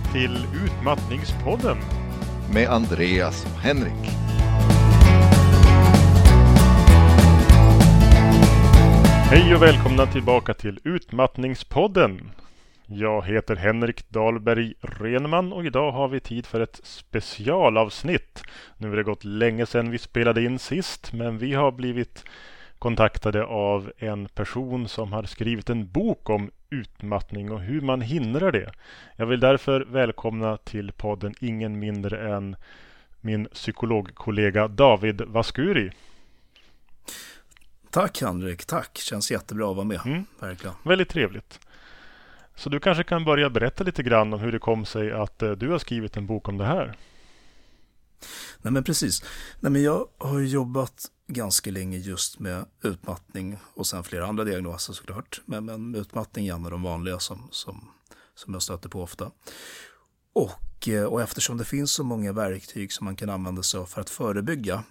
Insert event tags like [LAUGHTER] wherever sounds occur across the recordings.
välkomna till Utmattningspodden. Med Andreas och Henrik. Hej och välkomna tillbaka till Utmattningspodden. Jag heter Henrik Dahlberg Renman och idag har vi tid för ett specialavsnitt. Nu har det gått länge sedan vi spelade in sist men vi har blivit kontaktade av en person som har skrivit en bok om utmattning och hur man hindrar det. Jag vill därför välkomna till podden ingen mindre än min psykologkollega David Vaskuri. Tack Henrik, tack. Känns jättebra att vara med. Mm. Verkligen. Väldigt trevligt. Så du kanske kan börja berätta lite grann om hur det kom sig att eh, du har skrivit en bok om det här. Nej men precis. Nej, men jag har jobbat ganska länge just med utmattning och sen flera andra diagnoser såklart. Men, men utmattning är en av de vanliga som, som, som jag stöter på ofta. Och, eh, och eftersom det finns så många verktyg som man kan använda sig av för att förebygga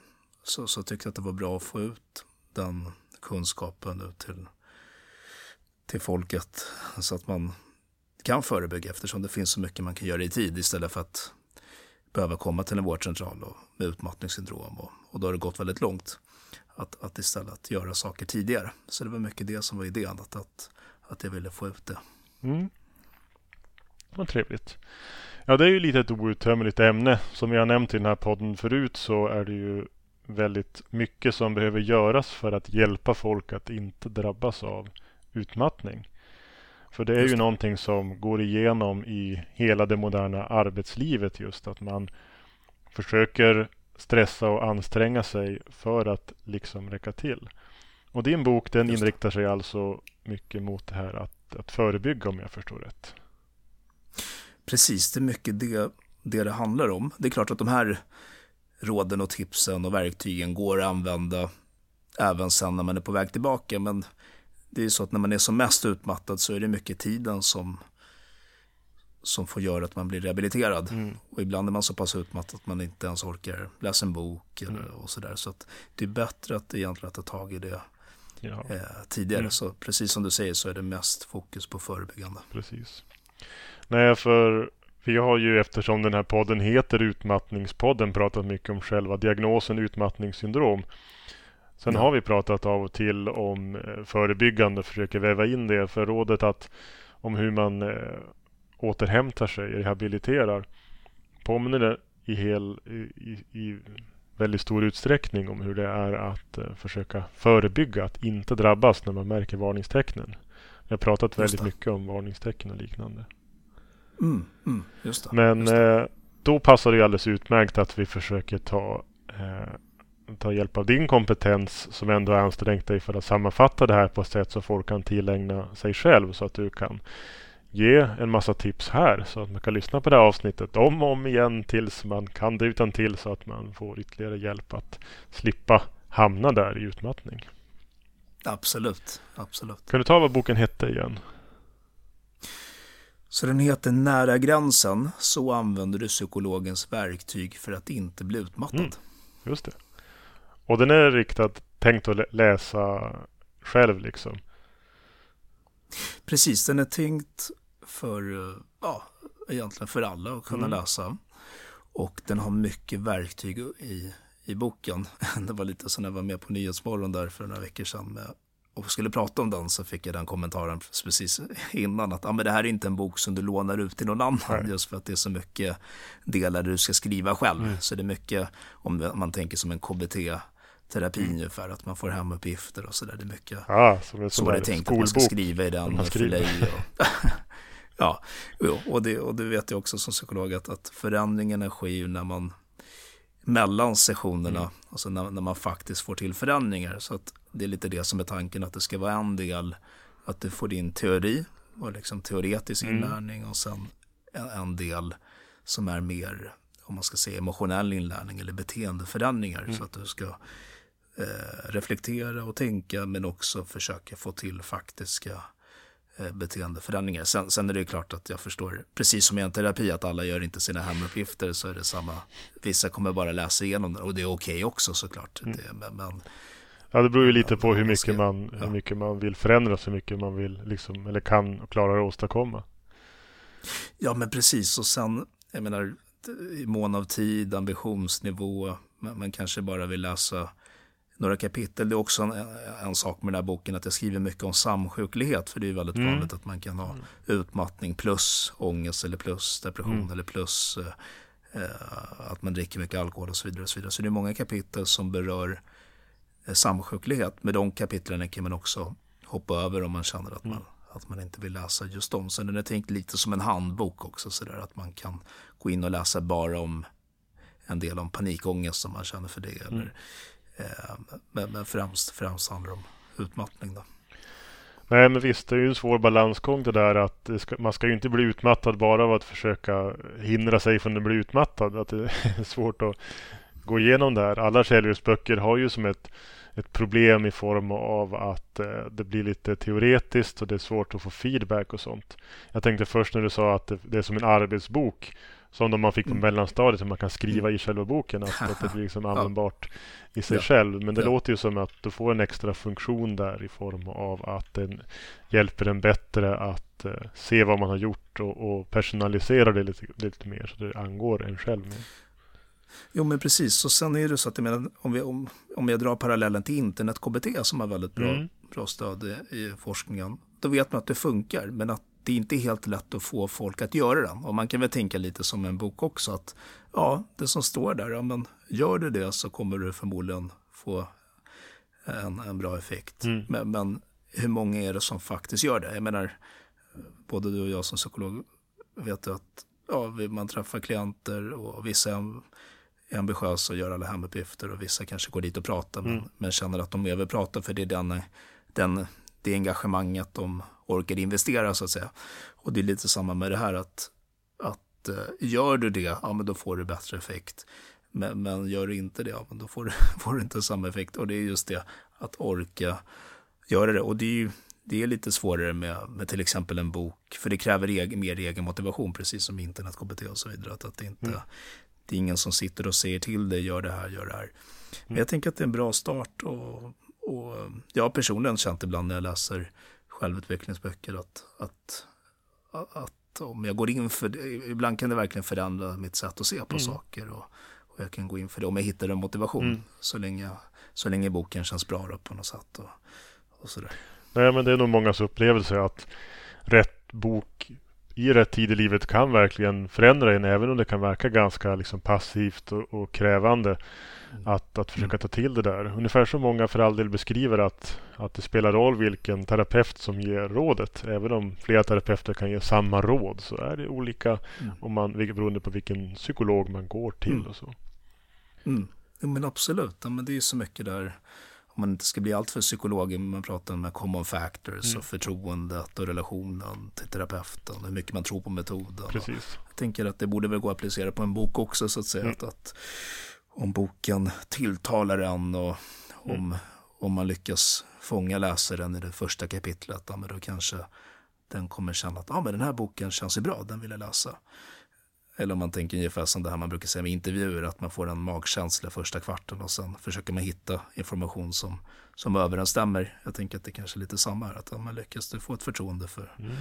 så, så tyckte jag att det var bra att få ut den kunskapen ut till, till folket så att man kan förebygga eftersom det finns så mycket man kan göra i tid istället för att behöva komma till en vårdcentral och, med utmattningssyndrom och, och då har det gått väldigt långt. Att, att istället göra saker tidigare. Så det var mycket det som var idén, att, att, att jag ville få ut det. Mm. Vad trevligt. Ja, det är ju lite ett outtömligt ämne. Som jag har nämnt i den här podden förut så är det ju väldigt mycket som behöver göras för att hjälpa folk att inte drabbas av utmattning. För det är ju någonting som går igenom i hela det moderna arbetslivet just att man försöker stressa och anstränga sig för att liksom räcka till. Och din bok den inriktar sig alltså mycket mot det här att, att förebygga om jag förstår rätt. Precis, det är mycket det, det det handlar om. Det är klart att de här råden och tipsen och verktygen går att använda även sen när man är på väg tillbaka. Men det är så att när man är som mest utmattad så är det mycket tiden som, som får göra att man blir rehabiliterad. Mm. Och ibland är man så pass utmattad att man inte ens orkar läsa en bok eller, mm. och sådär. Så att det är bättre att egentligen ta tag i det ja. eh, tidigare. Mm. Så precis som du säger så är det mest fokus på förebyggande. Precis. Nej, för vi har ju eftersom den här podden heter Utmattningspodden pratat mycket om själva diagnosen utmattningssyndrom. Sen har vi pratat av och till om eh, förebyggande, försöker väva in det för rådet att om hur man eh, återhämtar sig, rehabiliterar påminner i, hel, i, i väldigt stor utsträckning om hur det är att uh, försöka förebygga att inte drabbas när man märker varningstecknen. Vi har pratat väldigt mycket om varningstecken och liknande. Mm, mm, just det, Men just det. Då passar det alldeles utmärkt att vi försöker ta uh, ta hjälp av din kompetens som ändå har ansträngt dig för att sammanfatta det här på ett sätt så folk kan tillägna sig själv så att du kan ge en massa tips här så att man kan lyssna på det här avsnittet om och om igen tills man kan det utan till så att man får ytterligare hjälp att slippa hamna där i utmattning. Absolut, absolut. Kan du ta vad boken hette igen? Så den heter Nära gränsen. Så använder du psykologens verktyg för att inte bli utmattad. Mm, just det. Och den är riktad, tänkt att läsa själv liksom. Precis, den är tänkt för, ja, egentligen för alla att kunna mm. läsa. Och den har mycket verktyg i, i boken. [LAUGHS] Det var lite så när jag var med på Nyhetsmorgon där för några veckor sedan med, och skulle prata om den så fick jag den kommentaren precis innan att ah, men det här är inte en bok som du lånar ut till någon annan Nej. just för att det är så mycket delar du ska skriva själv. Mm. Så det är mycket om man tänker som en KBT terapi mm. ungefär, att man får hemuppgifter och sådär. Det är mycket ja, som en så det är tänkt att man ska skriva i den. Och, [LAUGHS] ja, och det, och det vet jag också som psykolog att, att förändringarna sker ju när man mellan sessionerna, mm. alltså när, när, man faktiskt får till förändringar. Så att det är lite det som är tanken, att det ska vara en del, att du får din teori och liksom teoretisk mm. inlärning och sen en, en del som är mer om man ska säga emotionell inlärning eller beteendeförändringar. Mm. Så att du ska eh, reflektera och tänka men också försöka få till faktiska eh, beteendeförändringar. Sen, sen är det klart att jag förstår, precis som i en terapi, att alla gör inte sina hemuppgifter så är det samma. Vissa kommer bara läsa igenom det och det är okej okay också såklart. Mm. Det, men, men, ja, det beror ju lite på hur mycket, man, hur mycket man vill förändra, hur mycket man vill liksom, eller kan och klarar att åstadkomma. Ja, men precis. Och sen, jag menar, i mån av tid, ambitionsnivå, man, man kanske bara vill läsa några kapitel. Det är också en, en, sak med den här boken att jag skriver mycket om samsjuklighet. För det är väldigt mm. vanligt att man kan ha mm. utmattning plus ångest eller plus depression mm. eller plus eh, eh, att man dricker mycket alkohol och så vidare. Och så, vidare. så det är många kapitel som berör eh, samsjuklighet. Med de kapitlen kan man också hoppa över om man känner att man, mm. att man inte vill läsa just dem. Sen den är tänkt lite som en handbok också. Så där, att man kan gå in och läsa bara om en del om panikångest som man känner för det. Eller, mm. eh, Eh, men, men främst, främst handlar det om utmattning. Då. Nej men visst, det är ju en svår balansgång det där att det ska, man ska ju inte bli utmattad bara av att försöka hindra sig från att bli utmattad. Att det [LAUGHS] är svårt att gå igenom det här. Alla självhjälpsböcker har ju som ett, ett problem i form av att eh, det blir lite teoretiskt och det är svårt att få feedback och sånt. Jag tänkte först när du sa att det, det är som en arbetsbok som de man fick på mm. mellanstadiet, som man kan skriva mm. i själva boken. Att, [LAUGHS] att det blir liksom användbart i sig ja. själv. Men det ja. låter ju som att du får en extra funktion där i form av att den hjälper en bättre att uh, se vad man har gjort och, och personalisera det lite, lite mer så det angår en själv. Mer. Jo men precis, och sen är det så att jag menar, om, vi, om, om jag drar parallellen till internet-KBT som har väldigt bra, mm. bra stöd i, i forskningen. Då vet man att det funkar, men att det är inte helt lätt att få folk att göra den. Och man kan väl tänka lite som en bok också att ja, det som står där, ja, men gör du det så kommer du förmodligen få en, en bra effekt. Mm. Men, men, hur många är det som faktiskt gör det? Jag menar, både du och jag som psykolog vet att ja, man träffar klienter och vissa är ambitiösa och gör alla hemuppgifter och vissa kanske går dit och pratar mm. men, men, känner att de behöver prata för det är den, den, det engagemanget de orkar investera så att säga. Och det är lite samma med det här att, att uh, gör du det, ja men då får du bättre effekt. Men, men gör du inte det, ja, men då får du, [LAUGHS] får du inte samma effekt. Och det är just det, att orka göra det. Och det är ju det är lite svårare med, med till exempel en bok, för det kräver egen, mer egen motivation, precis som internet, KBT och så vidare. Att, att det, inte, mm. det är ingen som sitter och säger till dig, gör det här, gör det här. Men jag tänker att det är en bra start. Och, och jag har personligen känt ibland när jag läser självutvecklingsböcker att, att, att om jag går in för det, ibland kan det verkligen förändra mitt sätt att se på mm. saker och, och, jag kan gå in för det om jag hittar en motivation mm. så, länge, så länge boken känns bra då, på något sätt och, och sådär. Nej men det är nog mångas upplevelse att rätt bok i rätt tid i livet kan verkligen förändra en även om det kan verka ganska liksom passivt och, och krävande. Mm. Att, att försöka ta till det där. Ungefär som många för all del beskriver att, att det spelar roll vilken terapeut som ger rådet. Även om flera terapeuter kan ge samma råd så är det olika mm. om man, beroende på vilken psykolog man går till mm. och så. Mm. Ja, men absolut, ja, men det är så mycket där om man inte ska bli alltför psykolog, man pratar om common factors mm. och förtroendet och relationen till terapeuten, hur mycket man tror på metoden. Precis. Jag tänker att det borde väl gå att applicera på en bok också så att säga. Mm. Att, att om boken tilltalar en och om, mm. om man lyckas fånga läsaren i det första kapitlet, ja, men då kanske den kommer känna att ah, men den här boken känns ju bra, den vill jag läsa. Eller om man tänker ungefär som det här man brukar säga med intervjuer, att man får en magkänsla första kvarten och sen försöker man hitta information som, som överensstämmer. Jag tänker att det kanske är lite samma här, att om man lyckas du få ett förtroende för, mm.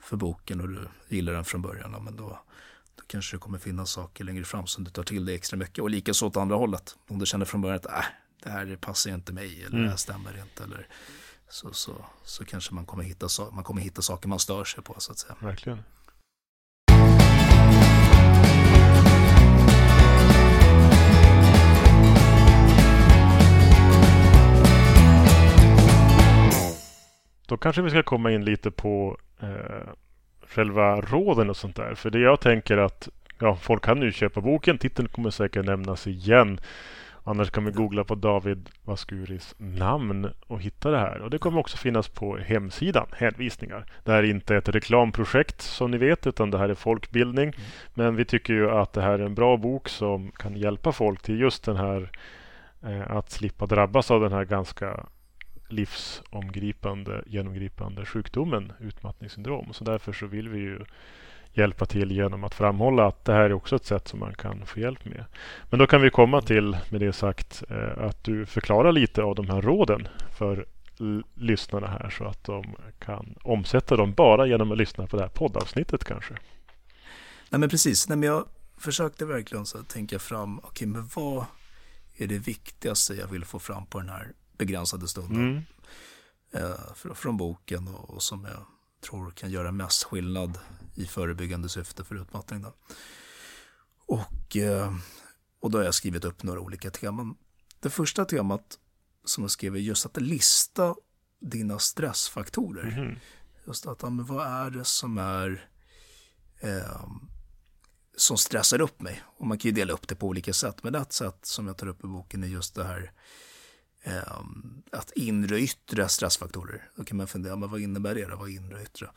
för boken och du gillar den från början, men då, då kanske det kommer finnas saker längre fram som du tar till dig extra mycket. Och likaså åt andra hållet. Om du känner från början att äh, det här passar inte mig eller mm. det här stämmer inte. Eller, så, så, så kanske man kommer, hitta, man kommer hitta saker man stör sig på så att säga. Verkligen. Då kanske vi ska komma in lite på eh, själva råden och sånt där. För det jag tänker att ja, folk kan ju köpa boken. Titeln kommer säkert nämnas igen. Annars kan vi googla på David Vascuris namn och hitta det här. Och det kommer också finnas på hemsidan, hänvisningar. Det här är inte ett reklamprojekt som ni vet, utan det här är folkbildning. Mm. Men vi tycker ju att det här är en bra bok som kan hjälpa folk till just den här eh, att slippa drabbas av den här ganska livsomgripande, genomgripande sjukdomen utmattningssyndrom. Så därför så vill vi ju hjälpa till genom att framhålla att det här är också ett sätt som man kan få hjälp med. Men då kan vi komma till, med det sagt, eh, att du förklarar lite av de här råden för lyssnarna här så att de kan omsätta dem bara genom att lyssna på det här poddavsnittet kanske. Nej men precis, Nej, men jag försökte verkligen så tänka fram, okej okay, men vad är det viktigaste jag vill få fram på den här begränsade stunden? Mm. Eh, från boken och, och, som jag tror kan göra mest skillnad i förebyggande syfte för utmattning. Då. Och, eh, och då har jag skrivit upp några olika teman. Det första temat som jag skrev är just att lista dina stressfaktorer. Mm. Just att, men vad är det som är eh, som stressar upp mig? Och man kan ju dela upp det på olika sätt. Men ett sätt som jag tar upp i boken är just det här att inre och yttre stressfaktorer. Då kan man fundera, men vad innebär det? Vad är inre och yttre?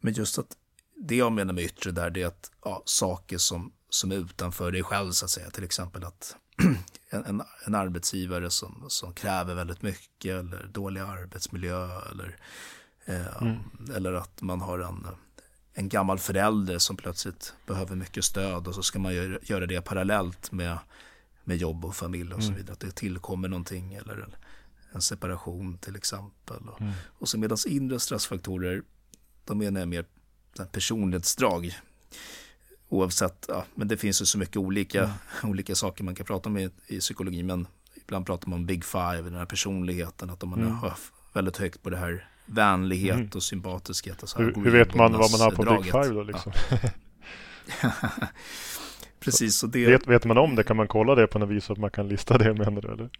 Men just att det jag menar med yttre där, det är att ja, saker som, som är utanför dig själv så att säga. Till exempel att [CLEARS THROAT] en, en arbetsgivare som, som kräver väldigt mycket eller dålig arbetsmiljö eller, eh, mm. eller att man har en, en gammal förälder som plötsligt behöver mycket stöd och så ska man göra, göra det parallellt med, med jobb och familj och så mm. vidare. Att det tillkommer någonting eller en, separation till exempel. Och, mm. och så medan inre stressfaktorer, de jag mer personlighetsdrag oavsett, ja, men det finns ju så mycket olika, mm. [LAUGHS] olika saker man kan prata om i, i psykologi, men ibland pratar man om big five, den här personligheten, att om man mm. har väldigt högt på det här vänlighet mm. och sympatiskhet. Och så hur, hur vet man vad man har på draget. big five då liksom? Ja. [LAUGHS] [LAUGHS] precis. Och det... vet, vet man om det? Kan man kolla det på något vis så att man kan lista det [LAUGHS] menar du? Eller?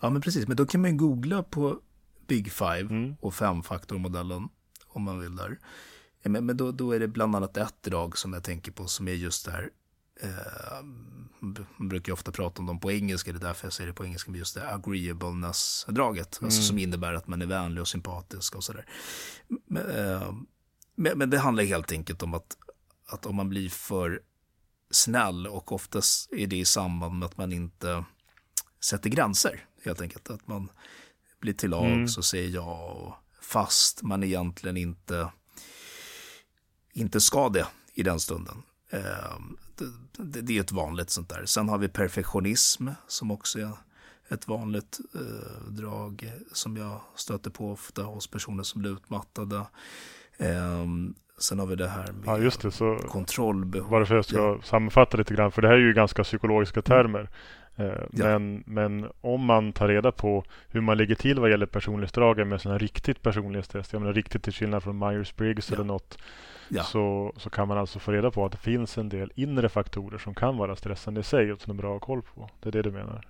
Ja, men precis. Men då kan man googla på Big Five mm. och femfaktormodellen om man vill där. Men, men då, då är det bland annat ett drag som jag tänker på som är just det här eh, man brukar ofta prata om dem på engelska, det är därför jag säger det på engelska, men just det agreeableness-draget, alltså mm. alltså som innebär att man är vänlig och sympatisk och sådär. Men, eh, men, men, det handlar helt enkelt om att, att om man blir för snäll och oftast är det i samband med att man inte sätter gränser, helt enkelt. Att man blir till lags mm. och säger ja, och fast man egentligen inte inte ska det i den stunden. Ehm, det är ett vanligt sånt där. Sen har vi perfektionism som också är ett vanligt eh, drag som jag stöter på ofta hos personer som blir utmattade. Ehm, sen har vi det här med ja, just det, så kontrollbehov. Varför jag ska ja. sammanfatta lite grann, för det här är ju ganska psykologiska termer. Mm. Men, ja. men om man tar reda på hur man ligger till vad gäller personlighetsdragen med sådana riktigt personlighetstest, jag menar riktigt till skillnad från Myers-Briggs ja. eller något, så, så kan man alltså få reda på att det finns en del inre faktorer som kan vara stressande i sig och som är bra att ha koll på. Det är det du menar?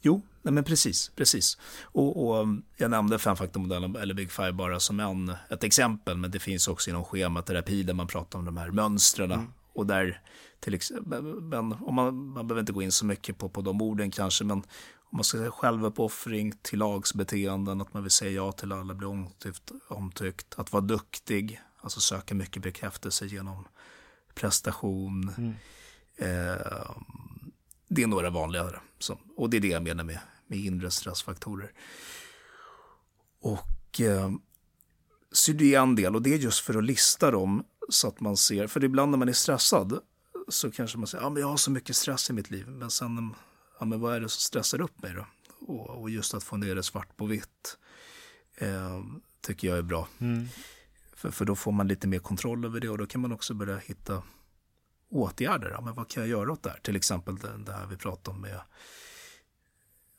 Jo, nej men precis, precis. Och, och um, jag nämnde femfaktormodellen eller Big Five bara som en, ett exempel, men det finns också inom schematerapi där man pratar om de här mönstren mm. och där till exempel, men om man, man behöver inte gå in så mycket på, på de orden kanske, men om man ska säga självuppoffring, till lagsbeteenden, att man vill säga ja till alla, bli omtyckt, omtyckt, att vara duktig, Alltså söka mycket bekräftelse genom prestation. Mm. Eh, det är några vanligare. Som, och det är det jag menar med, med inre stressfaktorer. Och eh, är en del och det är just för att lista dem så att man ser, för ibland när man är stressad så kanske man säger, ja men jag har så mycket stress i mitt liv, men sen, ja men vad är det som stressar upp mig då? Och, och just att få ner det svart på vitt eh, tycker jag är bra. Mm. För, för då får man lite mer kontroll över det och då kan man också börja hitta åtgärder. Ja, men vad kan jag göra åt det här? Till exempel det, det här vi pratade om med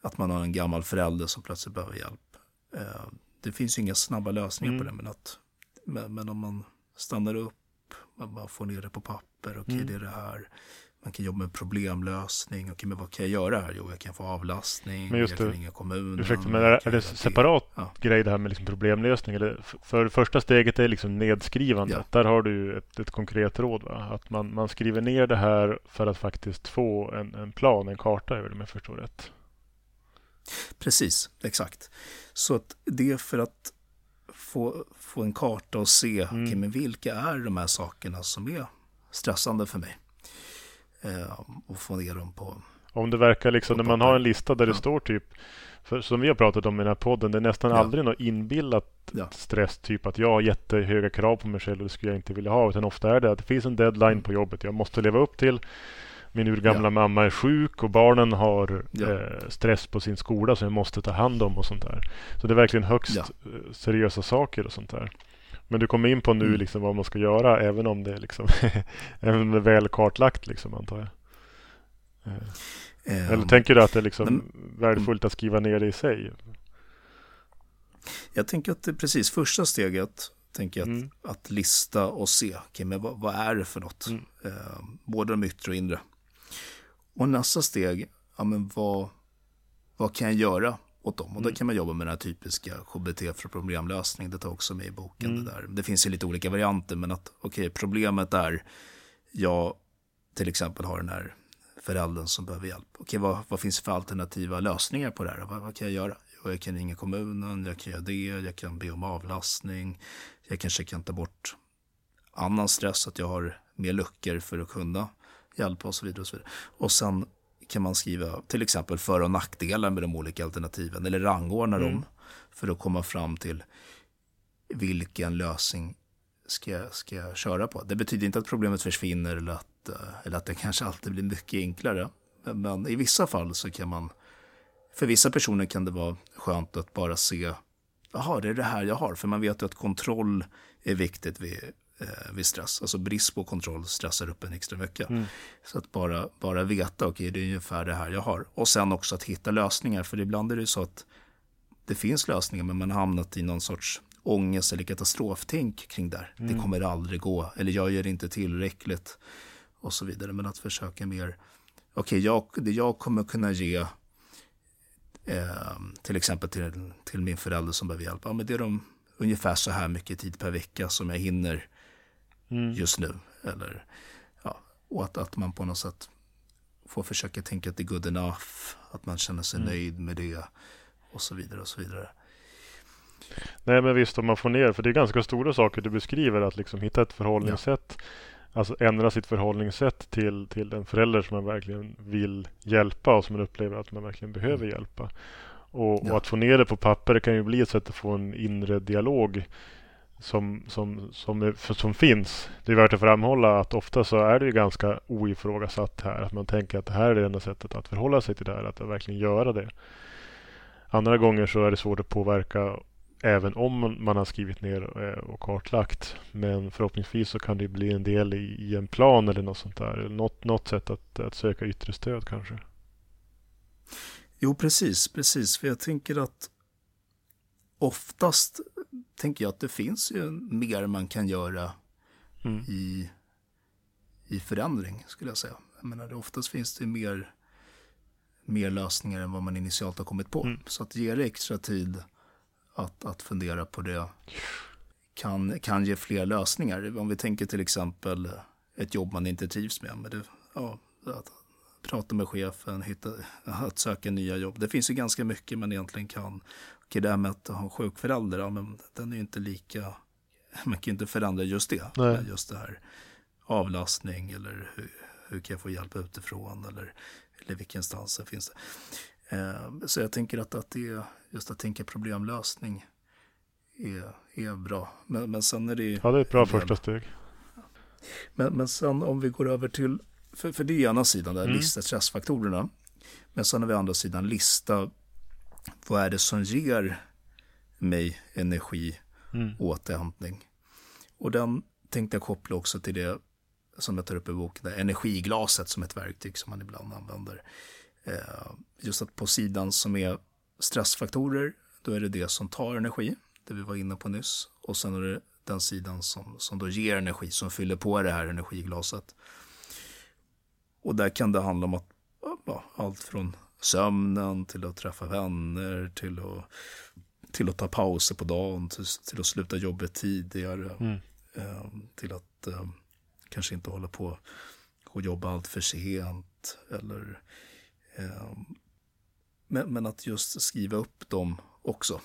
att man har en gammal förälder som plötsligt behöver hjälp. Eh, det finns ju inga snabba lösningar mm. på det, men, att, men, men, om man stannar upp, man bara får ner det på papper, okej okay, mm. det är det här, man kan jobba med problemlösning. Okej, men vad kan jag göra här? Jo, jag kan få avlastning. Men just jag kan ringa kommunen. Ursäkta, men är, är det separat ja. grej det här med liksom problemlösning? Eller för första steget är liksom nedskrivandet. Ja. Där har du ett, ett konkret råd. Va? Att man, man skriver ner det här för att faktiskt få en, en plan, en karta över det om jag förstår rätt. Precis, exakt. Så att det är för att få, få en karta och se mm. okay, men vilka är de här sakerna som är stressande för mig eh, och få ner dem på... Om det verkar liksom, när man har en lista där ja. det står typ för som vi har pratat om i den här podden, det är nästan ja. aldrig något inbillat ja. stress, typ att jag har jättehöga krav på mig själv och det skulle jag inte vilja ha. Utan ofta är det att det finns en deadline mm. på jobbet jag måste leva upp till. Min urgamla ja. mamma är sjuk och barnen har eh, stress på sin skola som jag måste ta hand om och sånt där. Så det är verkligen högst eh, seriösa saker och sånt där. Men du kommer in på nu mm. liksom vad man ska göra även om det, liksom [LAUGHS] även om det är väl kartlagt liksom, antar jag. Eh, eller um, tänker du att det är liksom men, värdefullt att skriva ner det i sig? Jag tänker att det precis första steget tänker jag mm. att, att, lista och se, okay, men vad, vad, är det för något? Mm. Eh, både de yttre och inre. Och nästa steg, ja, men vad, vad kan jag göra åt dem? Och då mm. kan man jobba med den här typiska KBT för problemlösning. Det tar också med i boken. Mm. Det, där. det finns ju lite olika varianter, men att okej, okay, problemet är, jag till exempel har den här föräldern som behöver hjälp. Okej, vad, vad finns för alternativa lösningar på det här? Vad, vad kan jag göra? Jag kan ringa kommunen, jag kan göra det, jag kan be om avlastning, jag kanske kan ta bort annan stress, att jag har mer luckor för att kunna hjälpa och så vidare. Och, så vidare. och sen kan man skriva till exempel för och nackdelar med de olika alternativen eller rangordna mm. dem för att komma fram till vilken lösning ska jag, ska jag köra på. Det betyder inte att problemet försvinner eller att, eh, eller att det kanske alltid blir mycket enklare. Men, men i vissa fall så kan man, för vissa personer kan det vara skönt att bara se, jaha, det är det här jag har. För man vet ju att kontroll är viktigt vid eh, vid stress. Alltså brist på kontroll stressar upp en extra mycket. Mm. Så att bara, bara veta, okej okay, det är ungefär det här jag har. Och sen också att hitta lösningar, för ibland är det så att det finns lösningar men man har hamnat i någon sorts ångest eller katastroftänk kring där. Mm. Det kommer aldrig gå, eller jag gör inte tillräckligt och så vidare. Men att försöka mer, okej, okay, det jag kommer kunna ge eh, till exempel till, till min förälder som behöver hjälp, ja, men det är de ungefär så här mycket tid per vecka som jag hinner mm. just nu. Eller, ja, och att, att man på något sätt får försöka tänka att det är good enough, att man känner sig mm. nöjd med det och så vidare och så vidare. Nej men visst om man får ner, för det är ganska stora saker du beskriver, att liksom hitta ett förhållningssätt. Ja. Alltså ändra sitt förhållningssätt till, till en förälder som man verkligen vill hjälpa och som man upplever att man verkligen behöver mm. hjälpa. Och, ja. och, att få ner det på papper kan ju bli ett sätt att få en inre dialog som, som, som, som finns. Det är värt att framhålla att ofta så är det ju ganska oifrågasatt här. Att man tänker att det här är det enda sättet att förhålla sig till det här, att verkligen göra det. Andra gånger så är det svårt att påverka även om man har skrivit ner eh, och kartlagt. Men förhoppningsvis så kan det bli en del i, i en plan eller något sånt där. Något, något sätt att, att söka yttre stöd kanske. Jo, precis, precis. För jag tänker att oftast tänker jag att det finns ju mer man kan göra mm. i, i förändring, skulle jag säga. Jag menar, oftast finns det mer, mer lösningar än vad man initialt har kommit på. Mm. Så att ge det extra tid att, att fundera på det kan, kan ge fler lösningar. Om vi tänker till exempel ett jobb man inte trivs med. Men det, ja, att prata med chefen, hitta, att söka nya jobb. Det finns ju ganska mycket man egentligen kan Okej, det här med att ha en sjuk förälder, ja, men den är ju inte lika, man kan ju inte förändra just det. Nej. Just det här avlastning eller hur, hur kan jag få hjälp utifrån eller, eller vilka instanser finns det. Eh, så jag tänker att, att det är, just att tänka problemlösning är, är bra. Men, men sen är det Ja, det är ett bra första steg. Men, men sen om vi går över till, för, för det är ena sidan, där mm. lista stressfaktorerna. Men sen har vi andra sidan lista vad är det som ger mig energi mm. återhämtning? Och den tänkte jag koppla också till det som jag tar upp i boken, där energiglaset som ett verktyg som man ibland använder. Eh, just att på sidan som är stressfaktorer, då är det det som tar energi, det vi var inne på nyss. Och sen är det den sidan som, som då ger energi, som fyller på det här energiglaset. Och där kan det handla om att ja, allt från sömnen, till att träffa vänner, till att, till att ta pauser på dagen, till, till att sluta jobbet tidigare, mm. eh, till att eh, kanske inte hålla på och jobba allt för sent. Eller, eh, men, men att just skriva upp dem också.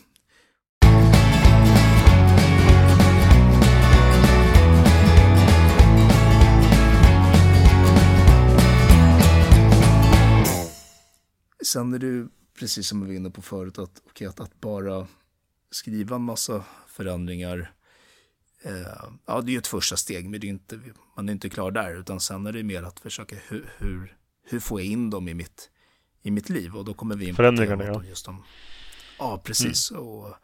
Sen är det precis som vi var inne på förut, att, okay, att, att bara skriva en massa förändringar, eh, ja det är ju ett första steg, men det är inte, man är inte klar där, utan sen är det mer att försöka hur, hur, hur får jag in dem i mitt, i mitt liv? Och då kommer vi in på förändringarna, ja. Just de, ja, precis. Mm. Och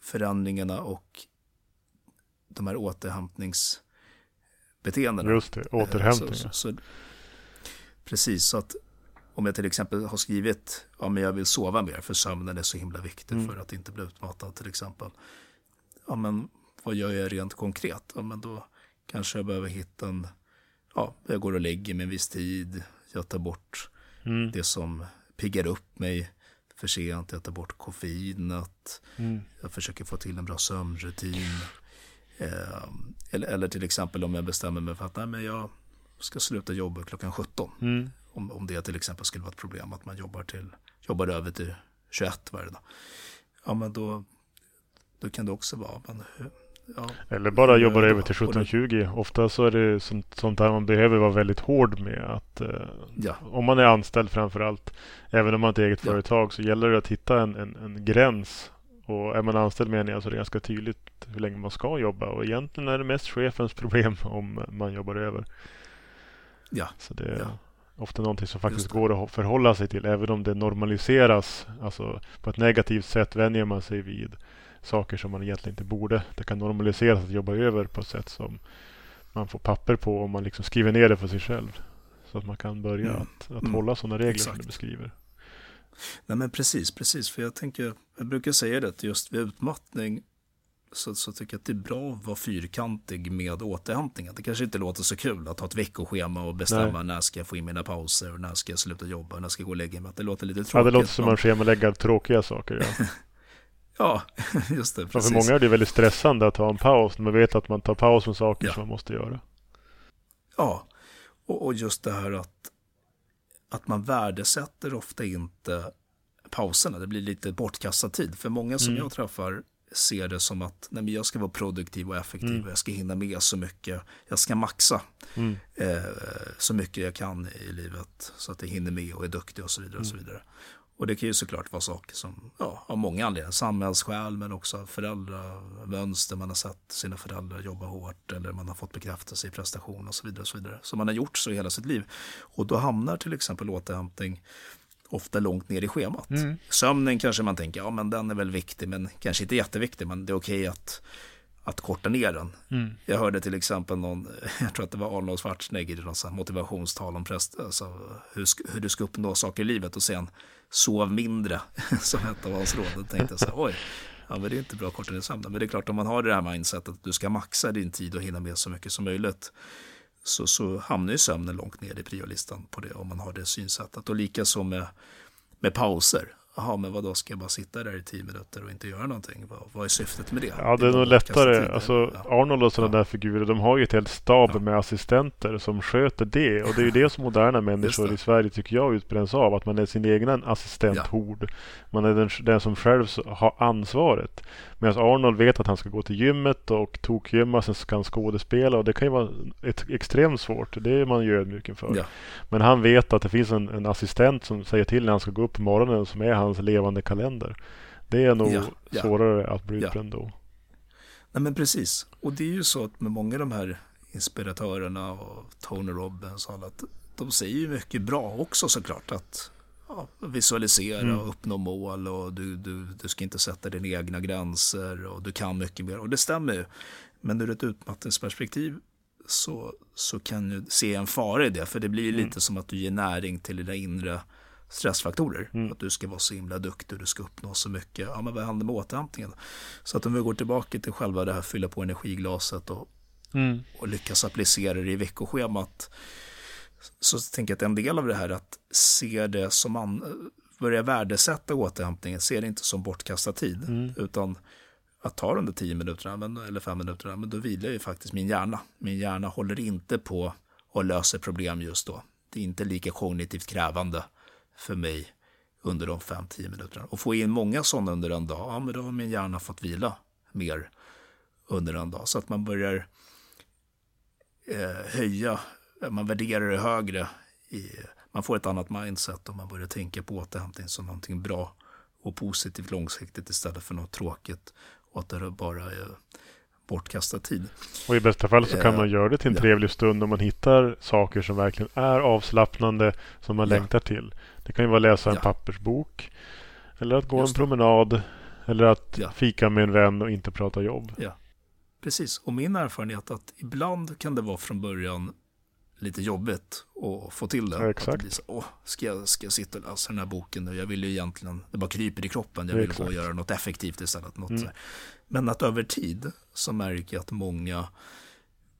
förändringarna och de här återhämtningsbeteendena. Just det, återhämtning. Så, så, så, precis, så att om jag till exempel har skrivit ja, men jag vill sova mer för sömnen är så himla viktig mm. för att inte bli utmattad till exempel. Ja, men vad gör jag rent konkret? Ja, men då kanske jag behöver hitta en, ja, jag går och lägger mig en viss tid, jag tar bort mm. det som piggar upp mig för sent, jag tar bort koffeinet, mm. jag försöker få till en bra sömnrutin. Eh, eller, eller till exempel om jag bestämmer mig för att nej, men jag ska sluta jobba klockan 17. Mm. Om, om det till exempel skulle vara ett problem att man jobbar, till, jobbar över till 21 varje dag. Ja, men då, då kan det också vara, men Ja. Eller bara jobbar över till 1720. Ofta så är det sånt, sånt där man behöver vara väldigt hård med. Att, eh, ja. Om man är anställd framför allt. Även om man har ett eget ja. företag så gäller det att hitta en, en, en gräns. Och är man anställd menar jag så är det ganska tydligt hur länge man ska jobba. Och egentligen är det mest chefens problem om man jobbar över. Ja. Så det är ofta någonting som faktiskt går att förhålla sig till. Även om det normaliseras. Alltså på ett negativt sätt vänjer man sig vid saker som man egentligen inte borde. Det kan normaliseras att jobba över på ett sätt som man får papper på om man liksom skriver ner det för sig själv. Så att man kan börja mm. att, att mm. hålla sådana regler Exakt. som du beskriver. Nej men precis, precis. För jag tänker, jag brukar säga det att just vid utmattning så, så tycker jag att det är bra att vara fyrkantig med återhämtningen. Det kanske inte låter så kul att ha ett veckoschema och bestämma Nej. när ska jag få in mina pauser och när ska jag sluta jobba och när ska jag gå och lägga mig. Det låter lite tråkigt. Ja, det låter som man schemalägger tråkiga saker. Ja. [LAUGHS] Ja, [LAUGHS] just det. Precis. För många är det väldigt stressande att ta en paus när man vet att man tar paus från saker ja. som man måste göra. Ja, och, och just det här att, att man värdesätter ofta inte pauserna. Det blir lite bortkastad tid. För många som mm. jag träffar ser det som att nej, men jag ska vara produktiv och effektiv. Mm. Jag ska hinna med så mycket. Jag ska maxa mm. eh, så mycket jag kan i livet. Så att jag hinner med och är duktig och så vidare. Och så mm. vidare. Och det kan ju såklart vara saker som, ja, av många anledningar, samhällsskäl men också föräldramönster, man har sett sina föräldrar jobba hårt eller man har fått bekräftelse i prestation och så vidare. Och så vidare. Som man har gjort så i hela sitt liv. Och då hamnar till exempel återhämtning ofta långt ner i schemat. Mm. Sömnen kanske man tänker, ja men den är väl viktig men kanske inte jätteviktig men det är okej att att korta ner den. Mm. Jag hörde till exempel någon, [LAUGHS] jag tror att det var Arnold Schwarzenegger i något motivationstal om präst, alltså hur, hur du ska uppnå saker i livet och sen sov mindre [LAUGHS] som ett av hans råd. Då tänkte jag så här, oj, ja, men det är inte bra att korta ner sömnen. Men det är klart, om man har det här mindsetet att du ska maxa din tid och hinna med så mycket som möjligt så, så hamnar ju sömnen långt ner i priolistan på det om man har det synsättet. Och likaså med, med pauser jaha, men vad då ska jag bara sitta där i tio minuter och inte göra någonting? Vad, vad är syftet med det? Ja, det är nog lättare. Alltså, ja. Arnold och sådana ja. där figurer, de har ju ett helt stab ja. med assistenter som sköter det. Och det är ju det som moderna människor i Sverige tycker jag utbränns av. Att man är sin egen assistenthord. Man är den, den som själv har ansvaret. Medan Arnold vet att han ska gå till gymmet och tokgymma, sen ska han skådespela. Och det kan ju vara ett, extremt svårt. Det är man ju ödmjuk inför. Men han vet att det finns en, en assistent som säger till när han ska gå upp på morgonen som är hans levande kalender. Det är nog ja, ja. svårare att bli utbränd ja. då. Nej men precis. Och det är ju så att med många av de här inspiratörerna och Tony Robbins och alla, de säger ju mycket bra också såklart. Att ja, visualisera mm. och uppnå mål och du, du, du ska inte sätta dina egna gränser och du kan mycket mer. Och det stämmer ju. Men ur ett utmattningsperspektiv så, så kan du se en fara i det. För det blir mm. lite som att du ger näring till dina inre stressfaktorer. Mm. Att du ska vara så himla duktig, du ska uppnå så mycket. Ja, men vad händer med återhämtningen? Så att om vi går tillbaka till själva det här fylla på energiglaset och, mm. och lyckas applicera det i veckoschemat. Så tänker jag att en del av det här att se det som man börja värdesätta återhämtningen, se det inte som bortkastad tid, mm. utan att ta de där tio minuterna eller fem minuterna, men då vilar ju faktiskt min hjärna. Min hjärna håller inte på och löser problem just då. Det är inte lika kognitivt krävande för mig under de 5-10 minuterna. Och få in många sådana under en dag, ja men då har min hjärna fått vila mer under en dag. Så att man börjar eh, höja, man värderar det högre. I, man får ett annat mindset och man börjar tänka på återhämtning som någonting bra och positivt långsiktigt istället för något tråkigt. Och att det bara är bortkastad tid. Och i bästa fall så kan man eh, göra det till en ja. trevlig stund om man hittar saker som verkligen är avslappnande som man ja. längtar till. Det kan ju vara att läsa en ja. pappersbok eller att gå Just en promenad eller att fika med en vän och inte prata jobb. Ja. precis. Och min erfarenhet är att ibland kan det vara från början lite jobbigt att få till det. Ja, exakt. Att det blir så, Åh, ska, jag, ska jag sitta och läsa den här boken nu? Jag vill ju egentligen, det bara kryper i kroppen. Jag vill Exakt. gå och göra något effektivt istället. Något Mm. så. Men att över tid så märker jag att många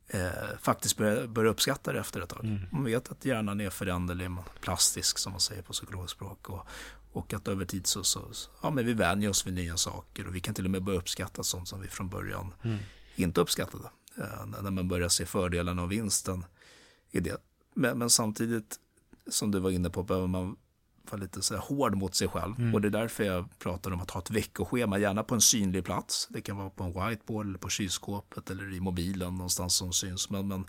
eh, faktiskt börjar, börjar uppskatta det efter ett tag. Mm. Man vet att hjärnan är föränderlig, plastisk som man säger på psykologspråk. Och, och att över tid så, så ja, men vi vänjer oss vid nya saker och vi kan till och med börja uppskatta sånt som vi från början Mm. inte uppskattade. Eh, när man börjar se fördelarna och vinsten i det. Men, men samtidigt, som du var inne på, behöver man vara lite så här hård mot sig själv. Mm. Och det är därför jag pratar om att ha ett veckoschema, gärna på en synlig plats. Det kan vara på en whiteboard eller på kylskåpet eller i mobilen någonstans som syns. Men, men,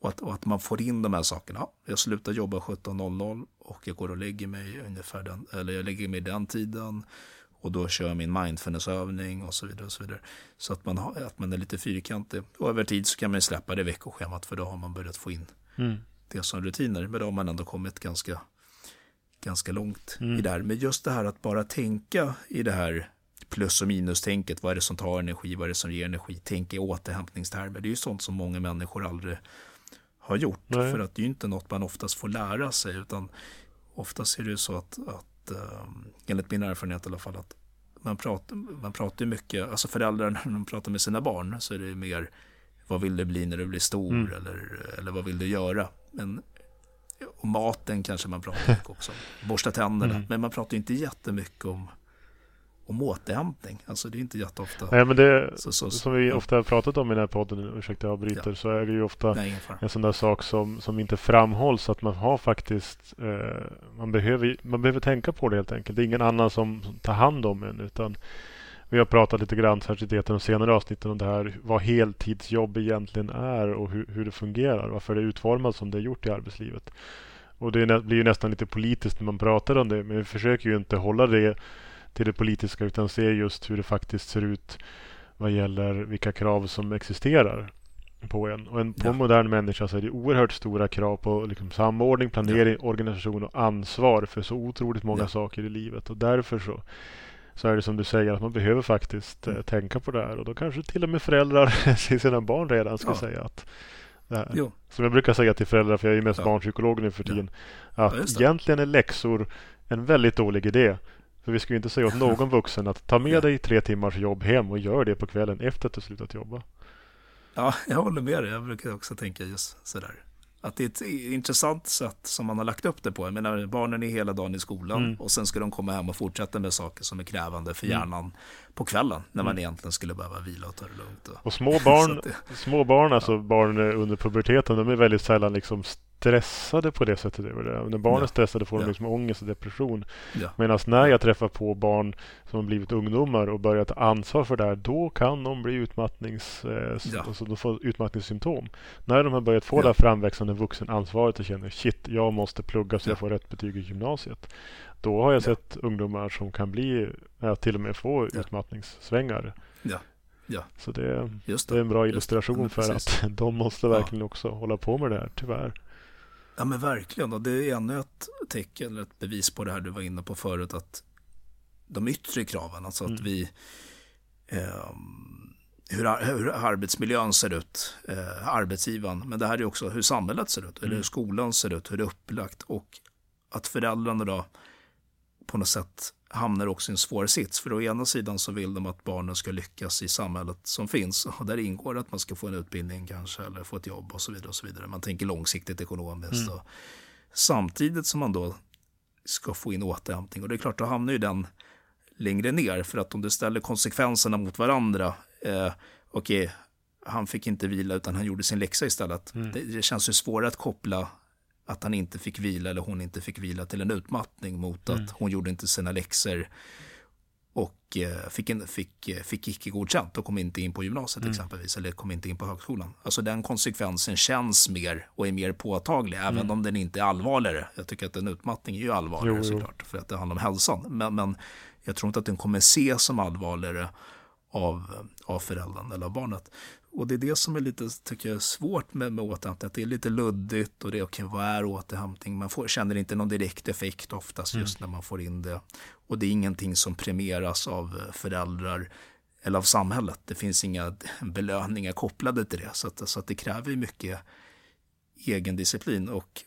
och, att, och att man får in de här sakerna. Ja, jag slutar jobba 17.00 och jag går och lägger mig ungefär den, eller jag lägger mig den tiden. Och då kör min mindfulnessövning och så vidare. Och så vidare. Så att man, har, att man är lite fyrkantig. Och över tid så kan man släppa det veckoschemat för då har man börjat få in Mm. det som rutiner. Men då har man ändå kommit ganska, ganska långt Mm. i det här. Men just det här att bara tänka i det här plus och minus-tänket. Vad är det som tar energi? Vad är det som ger energi? Tänka i återhämtningstermer. Det är ju sånt som många människor aldrig har gjort. Nej. För att det är ju inte något man oftast får lära sig. Utan oftast är det ju så att, att um, enligt min erfarenhet i alla fall, att man pratar, man pratar ju mycket, alltså föräldrar [LAUGHS] när de pratar med sina barn så är det mer vad vill du bli när du blir stor Mm. eller, eller vad vill du göra? Men, och maten kanske man pratar mycket också. Borsta tänderna. Mm. Men man pratar ju inte jättemycket om, om återhämtning. Alltså det är inte jätteofta. Nej men det, Så, så, som vi ofta har pratat om i den här podden, ursäkta jag avbryter, Ja. så är det ju ofta Nej, en sån där sak som, som inte framhålls att man har faktiskt eh, man, behöver, man behöver tänka på det helt enkelt. Det är ingen annan som tar hand om en utan vi har pratat lite grann, särskilt i de senare avsnitten om det här vad heltidsjobb egentligen är och hur, hur det fungerar. Varför det är utformat som det är gjort i arbetslivet. Och det blir ju nästan lite politiskt när man pratar om det men vi försöker ju inte hålla det till det politiska utan se just hur det faktiskt ser ut vad gäller vilka krav som existerar på en. Och en, på Ja. en modern människa så är det oerhört stora krav på liksom samordning, planering, organisation och ansvar för så otroligt många Ja. saker i livet. Och därför så, så är det som du säger att man behöver faktiskt eh, Mm. tänka på det här. Och då kanske till och med föräldrar [LAUGHS] till sina barn redan ska Ja. säga att det här. Jo, Som jag brukar säga till föräldrar, för jag är ju mest Ja. barnpsykolog nu för Ja. tiden. Ja, Att egentligen är läxor en väldigt dålig idé. För vi ska ju inte säga åt [LAUGHS] någon vuxen att ta med dig tre timmars jobb hem och gör det på kvällen efter att du slutat jobba. ja, jag håller med dig. Jag brukar också tänka just sådär. Att det är ett intressant sätt som man har lagt upp det på. Jag menar, barnen är hela dagen i skolan Mm. och sen ska de komma hem och fortsätta med saker som är krävande för Mm. hjärnan på kvällen. När man Mm. egentligen skulle behöva vila och ta det lugnt. Och, Och små barn, [LAUGHS] det- små barn alltså barn under puberteten, de är väldigt sällan liksom stressade på det sättet. det. När barn är Ja. stressade får de Ja. liksom ångest och depression. ja, Medan när jag träffar på barn som har blivit ungdomar och börjar ta ansvar för det här, då kan de bli utmattnings, eh, Ja. alltså de får utmattningssymptom. När de har börjat få Ja. det här framväxande vuxenansvaret och känner shit, jag måste plugga så Ja. jag får rätt betyg i gymnasiet. Då har jag Ja. sett ungdomar som kan bli, till och med få utmattningssvängar. Ja. Så det, just det är en bra det. illustration för att [LAUGHS] de måste verkligen också hålla på med det här, tyvärr. Ja men verkligen, och det är ännu ett tecken, eller ett bevis på det här du var inne på förut, att de yttre kraven, alltså att Mm. vi, ehm, hur, hur arbetsmiljön ser ut, eh, arbetsgivaren, men det här är också hur samhället ser ut, eller Mm. hur skolan ser ut, hur det är upplagt och att föräldrarna då på något sätt hamnar också i en svår sits. För å ena sidan så vill de att barnen ska lyckas i samhället som finns. Och där ingår att man ska få en utbildning kanske eller få ett jobb och så vidare. och så vidare. Man tänker långsiktigt ekonomiskt. Mm. Och samtidigt som man då ska få in återhämtning. Och det är klart, då hamnar ju den längre ner. För att om du ställer konsekvenserna mot varandra. Eh, Okej, han fick inte vila utan han gjorde sin läxa istället. Mm. Det, det känns ju svårare att koppla att han inte fick vila eller hon inte fick vila till en utmattning mot Mm. att hon gjorde inte sina läxor och eh, fick, en, fick, eh, fick icke godkänt och kom inte in på gymnasiet Mm. exempelvis eller kom inte in på högskolan. Alltså den konsekvensen känns mer och är mer påtaglig även Mm. om den inte är allvarligare. Jag tycker att en utmattning är ju allvarligare jo. såklart för att det handlar om hälsan. Men, men jag tror inte att den kommer ses som allvarligare av, av föräldern eller av barnet. Och det är det som är lite, tycker jag, svårt med, med återhämtning. Att det är lite luddigt och det är okej, vad är återhämtning? Man får, känner inte någon direkt effekt oftast just när man får in det. Och det är ingenting som premieras av föräldrar eller av samhället. Det finns inga belöningar kopplade till det. Så att, så att det kräver mycket egen disciplin. Och,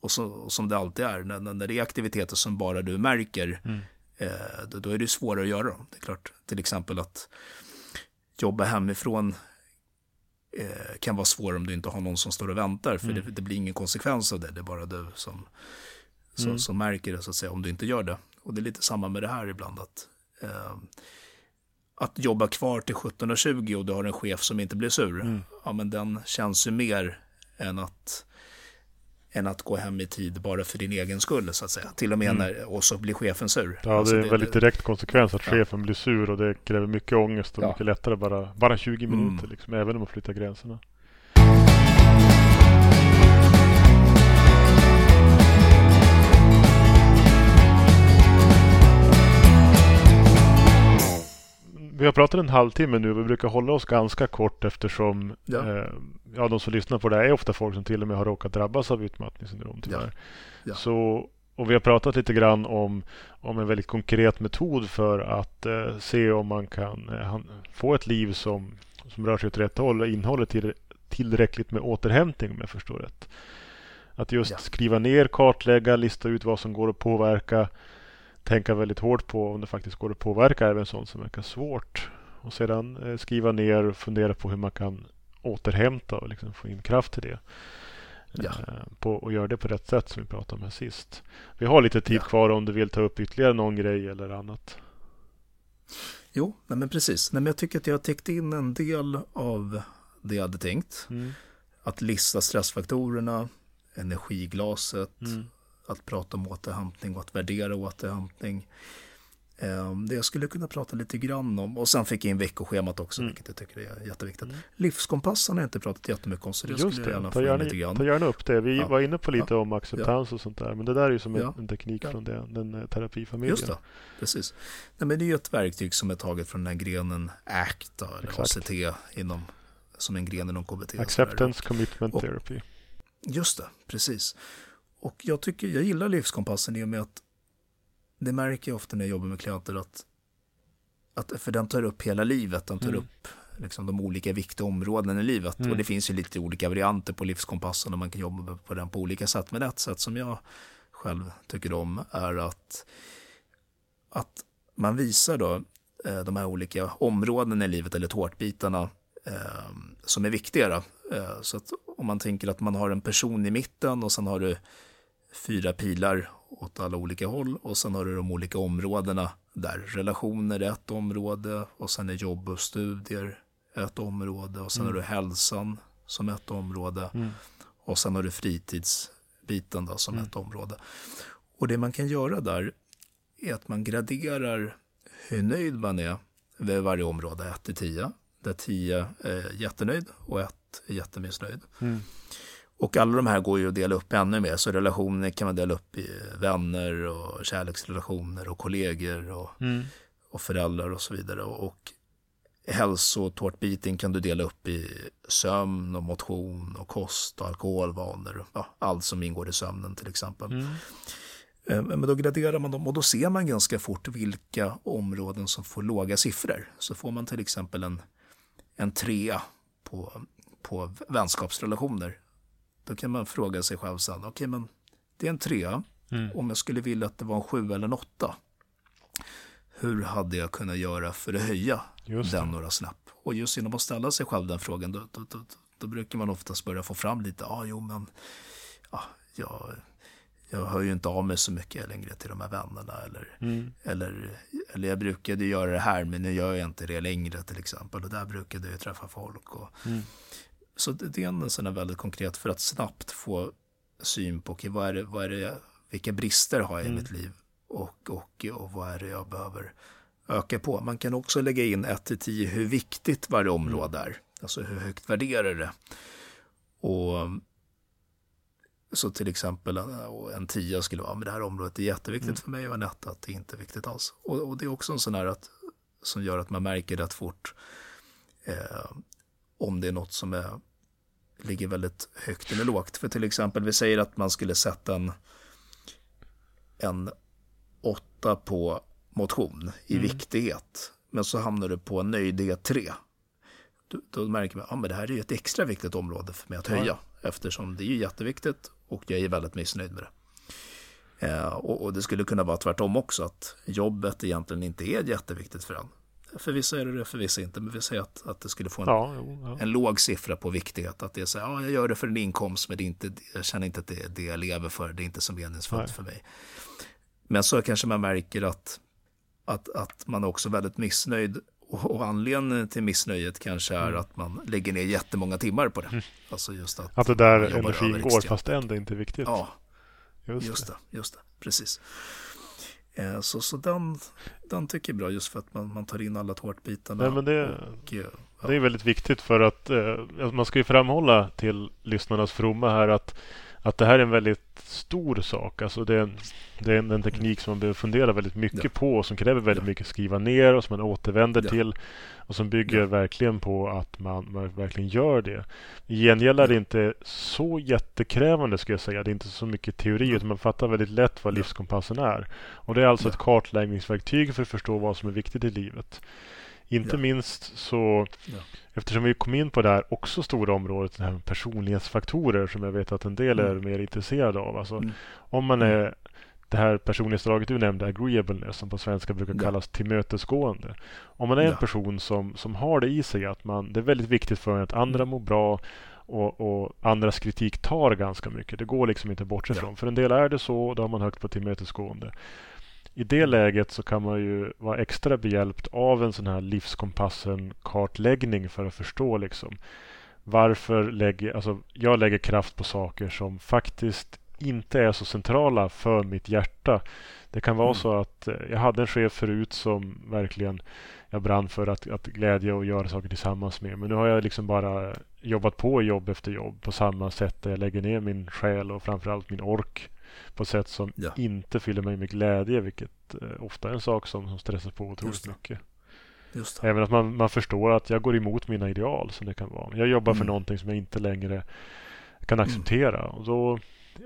och, så, och som det alltid är, när, när det är aktiviteter som bara du märker, mm. eh, då, då, är det svårare att göra dem. Det är klart, till exempel att jobba hemifrån eh, kan vara svårare om du inte har någon som står och väntar. För mm. det, det, blir ingen konsekvens av det. Det är bara du som, som, mm. som märker det så att säga om du inte gör det. Och det är lite samma med det här ibland. att eh, att jobba kvar till 17.20 och du har en chef som inte blir sur, mm. ja men den känns ju mer än att, än att gå hem i tid bara för din egen skull så att säga. Till och med mm. när, och så blir chefen sur. Ja, alltså, det är en väldigt direkt konsekvens att ja. chefen blir sur och det kräver mycket ångest och ja. mycket lättare bara, bara 20 mm. minuter, liksom, även om man flyttar gränserna. vi har pratat en halvtimme nu. Vi brukar hålla oss ganska kort eftersom ja. Eh, ja, de som lyssnar på det här är ofta folk som till och med har råkat drabbas av utmattningssyndrom tyvärr. Ja. Ja. Så, och vi har pratat lite grann om, om en väldigt konkret metod för att eh, se om man kan eh, få ett liv som, som rör sig åt rätt håll och innehåller till, tillräckligt med återhämtning om jag förstår rätt. Att just skriva ner, kartlägga, lista ut vad som går att påverka tänka väldigt hårt på om det faktiskt går att påverka även sånt som verkar svårt. Och sedan eh, skriva ner och fundera på hur man kan återhämta och liksom få in kraft till det. Ja. Eh, på, och göra det på rätt sätt som vi pratade om här sist. Vi har lite tid ja. kvar om du vill ta upp ytterligare någon grej eller annat. Jo, nej men precis. Nej, men jag tycker att jag har täckt in en del av det jag hade tänkt. Mm. Att lista stressfaktorerna, energiglaset, mm att prata om återhämtning och att värdera återhämtning. Ehm, det jag skulle kunna prata lite grann om, och sen fick jag in veckoschemat också, mm. vilket jag tycker är jätteviktigt. Mm. Livskompassen har jag inte pratat jättemycket om, så det Just skulle jag gärna ta gärna, lite grann. Ta gärna upp det. Vi ja. var inne på lite ja. om acceptans ja. och sånt där, men det där är ju som en, en teknik från det, den eh, terapifamiljen. Just det, precis. Nej, men det är ju ett verktyg som är taget från den här grenen ACT, eller Exakt. ACT, inom, som en gren inom KBT. Acceptance Commitment och, Therapy. Just det, precis. Och jag tycker, jag gillar livskompassen i och med att det märker jag ofta när jag jobbar med klienter att, att för den tar upp hela livet, den tar mm. upp liksom de olika viktiga områdena i livet. Mm. Och det finns ju lite olika varianter på livskompassen och man kan jobba på den på olika sätt. Men ett sätt som jag själv tycker om är att, att man visar då eh, de här olika områdena i livet eller tårtbitarna eh, som är viktigare. Eh, så att om man tänker att man har en person i mitten och sen har du fyra pilar åt alla olika håll och sen har du de olika områdena där. Relationer är ett område och sen är jobb och studier ett område och sen mm. har du hälsan som ett område mm. och sen har du fritidsbiten då, som mm. ett område. Och det man kan göra där är att man graderar hur nöjd man är vid varje område, 1 till 10, där 10 är jättenöjd och 1 är jättemissnöjd. Mm. Och alla de här går ju att dela upp ännu mer. Så relationer kan man dela upp i vänner och kärleksrelationer och kollegor och, mm. och föräldrar och så vidare. Och hälsotårtbiten kan du dela upp i sömn och motion och kost och alkoholvanor. Ja, allt som ingår i sömnen till exempel. Mm. Eh, men då graderar man dem och då ser man ganska fort vilka områden som får låga siffror. Så får man till exempel en, en trea på, på vänskapsrelationer då kan man fråga sig själv sen, okej okay, men det är en trea. Mm. Om jag skulle vilja att det var en sju eller en åtta. Hur hade jag kunnat göra för att höja den några snäpp? Och just genom att ställa sig själv den frågan, då, då, då, då brukar man oftast börja få fram lite, ja ah, jo men, ah, jag, jag hör ju inte av mig så mycket längre till de här vännerna. Eller, mm. eller, eller jag brukade göra det här, men nu gör jag inte det längre till exempel. Och där brukade jag träffa folk. Och, mm. Så det är en sån väldigt konkret för att snabbt få syn på okay, vad är det, vad är det, vilka brister har jag i mm. mitt liv och, och, och vad är det jag behöver öka på. Man kan också lägga in 1 till 10 hur viktigt varje område är. Alltså hur högt värderar det. Och så till exempel en 10 skulle vara, men det här området är jätteviktigt mm. för mig och en 1 att det inte är viktigt alls. Och, och, det är också en sån här att, som gör att man märker rätt fort eh, om det är något som är, ligger väldigt högt eller lågt. För till exempel, vi säger att man skulle sätta en, en åtta på motion i mm. viktighet. men så hamnar du på nöjdhet 3. Då, då märker man att ah, det här är ju ett extra viktigt område för mig att höja. Ja. Eftersom det är jätteviktigt och jag är väldigt missnöjd med det. Eh, och, och, det skulle kunna vara tvärtom också, att jobbet egentligen inte är jätteviktigt för en. För vissa är det det, för vissa inte. Men vi säger att, att det skulle få en, ja, jo, ja. en låg siffra på viktighet. Att det är så här, ja, jag gör det för en inkomst, men det är inte, jag känner inte att det är det jag lever för. Det är inte så meningsfullt för mig. Men så kanske man märker att, att, att man är också väldigt missnöjd. Och, och anledningen till missnöjet kanske är mm. att man lägger ner jättemånga timmar på det. Mm. Alltså just att, att det där energin går, fast ändå inte är viktigt. Ja, just, just det. det. Just det, precis. Eh, så, så den, den tycker jag är bra just för att man, man tar in alla tårtbitarna. Nej, men det, och, ja. det är väldigt viktigt för att eh, man ska ju framhålla till lyssnarnas fromma här att, att det här är en väldigt stor sak. Alltså det, är en, det är en, teknik som man behöver fundera väldigt mycket ja. på och som kräver väldigt ja. mycket skriva ner och som man återvänder till. Och som bygger ja. verkligen på att man, man, verkligen gör det. I gengäld är det inte så jättekrävande skulle jag säga. Det är inte så mycket teori utan man fattar väldigt lätt vad livskompassen är. Och det är alltså ett kartläggningsverktyg för att förstå vad som är viktigt i livet. Inte ja. minst så, ja. eftersom vi kom in på det här också stora området, det här med personlighetsfaktorer som jag vet att en del mm. är mer intresserade av. Alltså, mm. Om man är mm det här personlighetsdraget du nämnde, agreeableness, som på svenska brukar kallas ja. tillmötesgående. Om man är en person som, som har det i sig, att man, det är väldigt viktigt för en att andra mm. mår bra och, och, andras kritik tar ganska mycket. Det går liksom inte bort ifrån. Ja. För en del är det så, då har man högt på tillmötesgående. I det läget så kan man ju vara extra behjälpt av en sån här livskompassen-kartläggning för att förstå liksom varför lägger, alltså jag lägger kraft på saker som faktiskt inte är så centrala för mitt hjärta. Det kan vara mm. så att eh, jag hade en chef förut som verkligen jag brann för att, att glädja och göra saker tillsammans med. Men nu har jag liksom bara jobbat på jobb efter jobb på samma sätt där jag lägger ner min själ och framförallt min ork på sätt som ja. inte fyller mig med glädje, vilket eh, ofta är en sak som, som stressar på otroligt mycket. Även att man, man förstår att jag går emot mina ideal som det kan vara. Jag jobbar mm. för någonting som jag inte längre kan mm. acceptera. Mm. Och då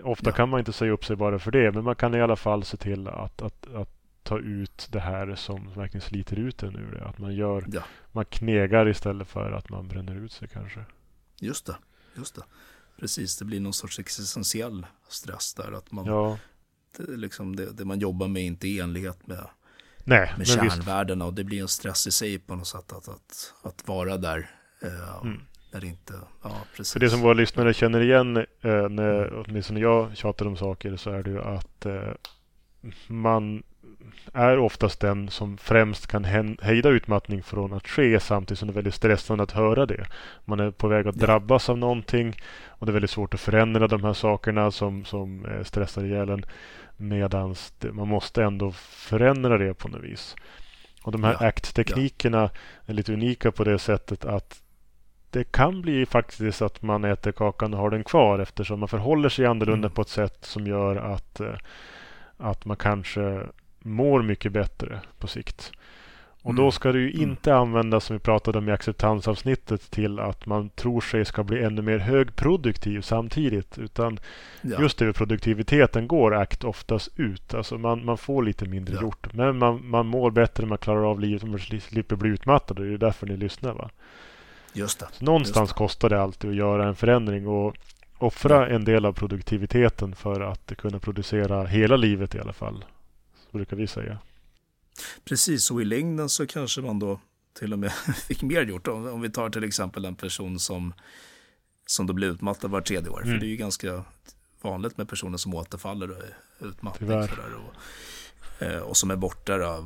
Ofta ja. kan man inte säga upp sig bara för det, men man kan i alla fall se till att, att, att ta ut det här som verkligen sliter ut en ur det. Att man gör, ja. man knegar istället för att man bränner ut sig kanske. Just det, just det. Precis, det blir någon sorts existentiell stress där. Att man, ja. det, liksom det, det man jobbar med inte är i enlighet med, Nej, med kärnvärdena. Och det blir en stress i sig på något sätt att, att, att vara där. Eh, mm. När det inte, ja, precis. För det som våra lyssnare känner igen, eh, när åtminstone jag tjatar om saker, så är det ju att eh, man är oftast den som främst kan hejda utmattning från att ske samtidigt som det är väldigt stressande att höra det. Man är på väg att drabbas av någonting och det är väldigt svårt att förändra de här sakerna som, som eh, stressar ihjäl en. Medan man måste ändå förändra det på något vis. Och de här ja. ACT-teknikerna ja. är lite unika på det sättet att det kan bli faktiskt att man äter kakan och har den kvar eftersom man förhåller sig annorlunda mm. på ett sätt som gör att, eh, att man kanske mår mycket bättre på sikt. Och mm. då ska det ju mm. inte användas som vi pratade om i acceptansavsnittet till att man tror sig ska bli ännu mer högproduktiv samtidigt. Utan ja. just det produktiviteten går ACT oftast ut. Alltså man, man får lite mindre ja. gjort. Men man, man mår bättre, man klarar av livet, man slipper bli utmattad. Det är därför ni lyssnar va? Just det. Så någonstans Just det. kostar det alltid att göra en förändring och offra en del av produktiviteten för att kunna producera hela livet i alla fall. Brukar vi säga. Precis, och i längden så kanske man då till och med [LAUGHS] fick mer gjort. Om, om vi tar till exempel en person som, som då blir utmattad var tredje år. Mm. För det är ju ganska vanligt med personer som återfaller i utmattning. Och, eh, och som är borta då,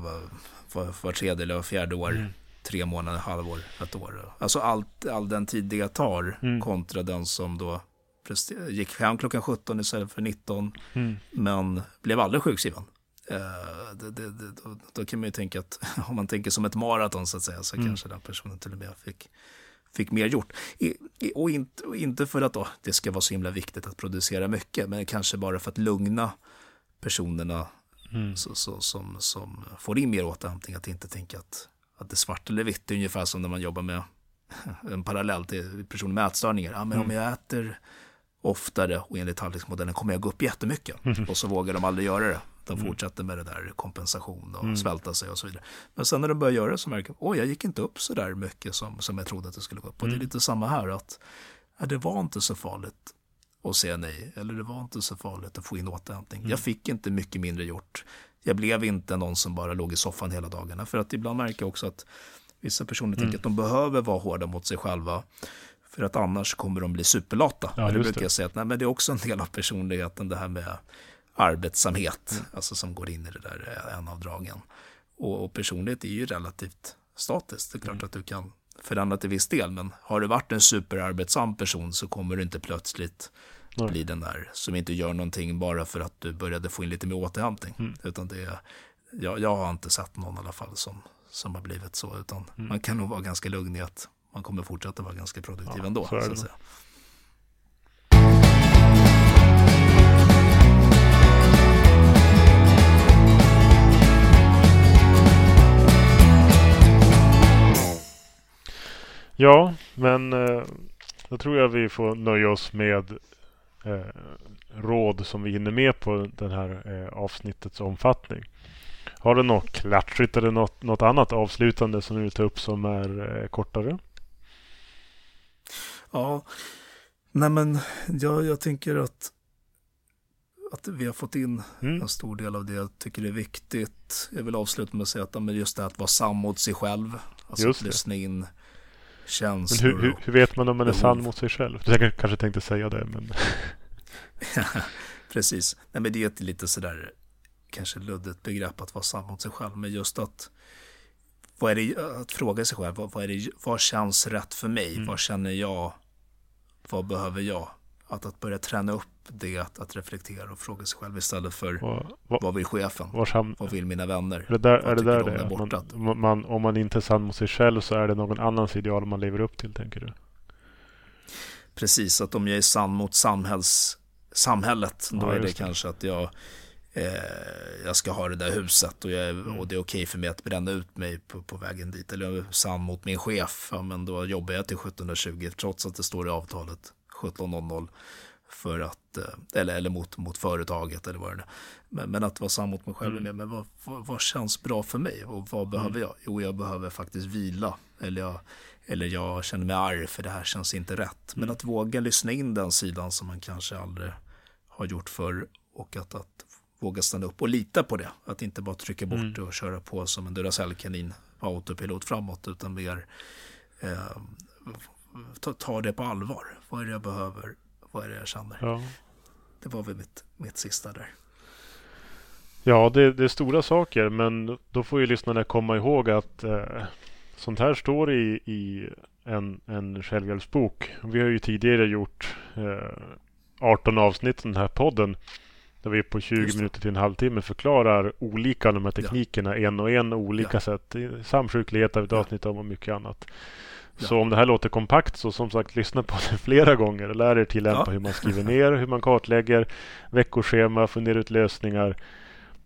var, var tredje eller var fjärde år. Mm tre månader, halvår, ett år. Alltså allt, all den tid det tar mm. kontra den som då gick hem klockan 17 istället för 19, mm. men blev aldrig sjukskriven. Uh, det, det, det, då, då, kan man ju tänka att [LAUGHS] om man tänker som ett maraton så att säga, så mm. kanske den personen till och med fick, fick mer gjort. I, och, inte, och inte för att då, det ska vara så himla viktigt att producera mycket, men kanske bara för att lugna personerna mm. så, så, som, som får in mer återhämtning, att inte tänka att att det är svart eller vitt. Det är ungefär som när man jobbar med [LAUGHS] en parallell till personer med ätstörningar. Ja, men mm. om jag äter oftare och enligt handlingsmodellen kommer jag gå upp jättemycket. Mm. Och så vågar de aldrig göra det. De mm. fortsätter med det där kompensation och mm. svälta sig och så vidare. Men sen när de börjar göra det så märker de, oj, jag gick inte upp så där mycket som, som jag trodde att det skulle gå upp. Och det är mm. lite samma här, att ja, det var inte så farligt att säga nej. Eller det var inte så farligt att få in återhämtning. Mm. Jag fick inte mycket mindre gjort. Jag blev inte någon som bara låg i soffan hela dagarna. För att ibland märker jag också att vissa personer mm. tänker att de behöver vara hårda mot sig själva. För att annars kommer de bli superlata. Ja, det brukar det. jag säga att nej, men det är också en del av personligheten, det här med arbetsamhet, mm. alltså som går in i det där en av dragen. Och, och personlighet är ju relativt statiskt. Det är klart mm. att du kan förändra till viss del, men har du varit en superarbetsam person så kommer du inte plötsligt Nej. bli den där som inte gör någonting bara för att du började få in lite mer återhämtning. Mm. Utan det är, jag, jag har inte sett någon i alla fall som, som har blivit så, utan mm. man kan nog vara ganska lugn i att man kommer fortsätta vara ganska produktiv ja, ändå. Så, Ja, men eh, då tror jag vi får nöja oss med eh, råd som vi hinner med på den här eh, avsnittets omfattning. Har du något klatschigt eller något, något annat avslutande som du vill ta upp som är eh, kortare? Ja, nej men jag, jag tänker att, att vi har fått in mm. en stor del av det jag tycker är viktigt. Jag vill avsluta med att säga att just det att vara sann mot sig själv. Alltså just att lyssna in känslor. Men hur, hur, hur, vet man om man är sann mot sig själv? Du kanske tänkte säga det, men... [LAUGHS] Precis. Nej, men det är ett lite sådär kanske luddigt begrepp att vara sann mot sig själv. Men just att, vad är det, att fråga sig själv, vad, vad, är det, vad känns rätt för mig? Mm. Vad känner jag? Vad behöver jag? Att, att börja träna upp det, att, att reflektera och fråga sig själv istället för vad, vad, vad vill chefen? Var vad vill mina vänner? Är det där, är det, där det man, man, om man inte är sann mot sig själv så är det någon annans ideal man lever upp till, tänker du? Precis, att om jag är sann mot samhälls, samhället, då ja, är det, det, kanske att jag eh, jag ska ha det där huset och, jag, mm. och det är okej okay för mig att bränna ut mig på, på vägen dit. Eller jag är sann mot min chef, ja, men då jobbar jag till 1720 trots att det står i avtalet 17.00 för att, eh, eller, eller mot, mot företaget eller vad det är. Men, men att vara sann mot mig själv, mm. men vad, vad, vad, känns bra för mig och vad behöver mm. jag? Jo, jag behöver faktiskt vila eller jag, eller jag känner mig arg för det här känns inte rätt. Men mm. att våga lyssna in den sidan som man kanske aldrig har gjort förr och att, att våga stanna upp och lita på det. Att inte bara trycka bort mm. det och köra på som en Duracell-kanin på autopilot framåt utan mer eh, ta, ta, det på allvar. Vad är det jag behöver? Vad är det jag känner? Ja. Det var väl mitt, mitt sista där. Ja, det, det, är stora saker men då får ju lyssnarna komma ihåg att eh, sånt här står i, i en, en självhjälpsbok. Vi har ju tidigare gjort eh, 18 avsnitt i den här podden där vi på 20 minuter till en halvtimme förklarar olika de här teknikerna ja. en och en olika ja. sätt. Samsjuklighet har vi ett avsnitt om och mycket annat. Ja. Så om det här låter kompakt så som sagt lyssna på det [LAUGHS] flera gånger. Lär er tillämpa ja. hur man skriver ner, hur man kartlägger veckoschema, fundera ut lösningar.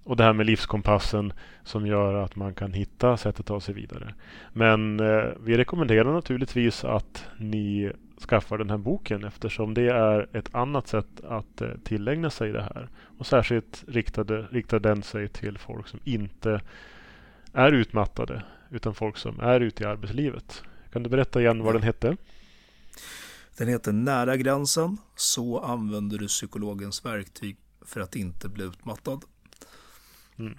Och det här med livskompassen som gör att man kan hitta sätt att ta sig vidare. Men eh, vi rekommenderar naturligtvis att ni skaffar den här boken eftersom det är ett annat sätt att eh, tillägna sig det här. Och särskilt riktade, riktar den sig till folk som inte är utmattade utan folk som är ute i arbetslivet. Kan du berätta igen vad den hette? Den heter Nära gränsen. Så använder du psykologens verktyg för att inte bli utmattad. Mm.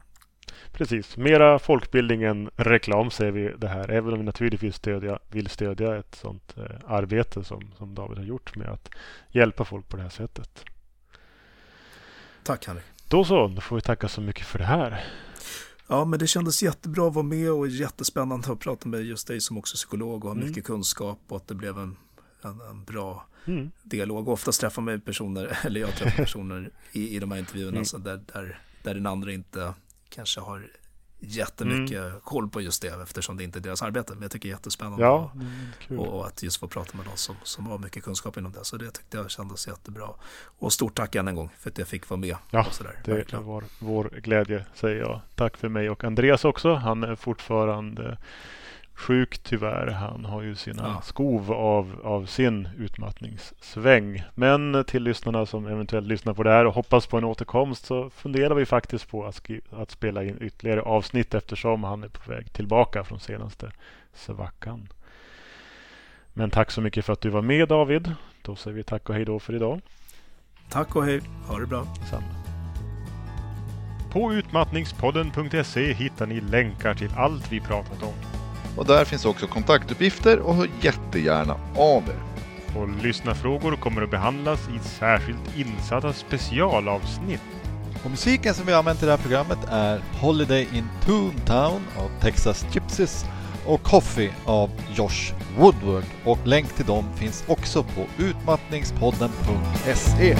Precis, mera folkbildning än reklam säger vi det här. Även om vi naturligtvis stödja, vill stödja ett sådant eh, arbete som, som David har gjort med att hjälpa folk på det här sättet. Tack Harry. Då så, då får vi tacka så mycket för det här. Ja, men det kändes jättebra att vara med och jättespännande att prata med just dig som också psykolog och har mm. mycket kunskap och att det blev en, en, en bra mm. dialog. Oftast träffar man personer, [LAUGHS] eller jag träffar [LAUGHS] personer i, i de här intervjuerna mm. där, där, där den andra inte kanske har jättemycket mm. koll på just det eftersom det inte är deras arbete. Men jag tycker det är jättespännande ja, och, och, att just få prata med någon som, som har mycket kunskap inom det. Så det tyckte jag kändes jättebra. Och stort tack än en gång för att jag fick vara med. Ja, det var vår glädje säger jag. Tack för mig och Andreas också. Han är fortfarande sjuk tyvärr. Han har ju sina Ja. skov av, av sin utmattningssväng. Men till lyssnarna som eventuellt lyssnar på det här och hoppas på en återkomst så funderar vi faktiskt på att, att spela in ytterligare avsnitt eftersom han är på väg tillbaka från senaste svackan. Men tack så mycket för att du var med David. Då säger vi tack och hej då för idag. Tack och hej, ha det bra. Samma. På utmattningspodden.se hittar ni länkar till allt vi pratat om. Och där finns också kontaktuppgifter och hör jättegärna av er. Och lyssnarfrågor kommer att behandlas i särskilt insatta specialavsnitt. Och musiken som vi har använt i det här programmet är Holiday in Toontown av Texas Gypsies och Coffee av Josh Woodward. Och länk till dem finns också på utmattningspodden.se.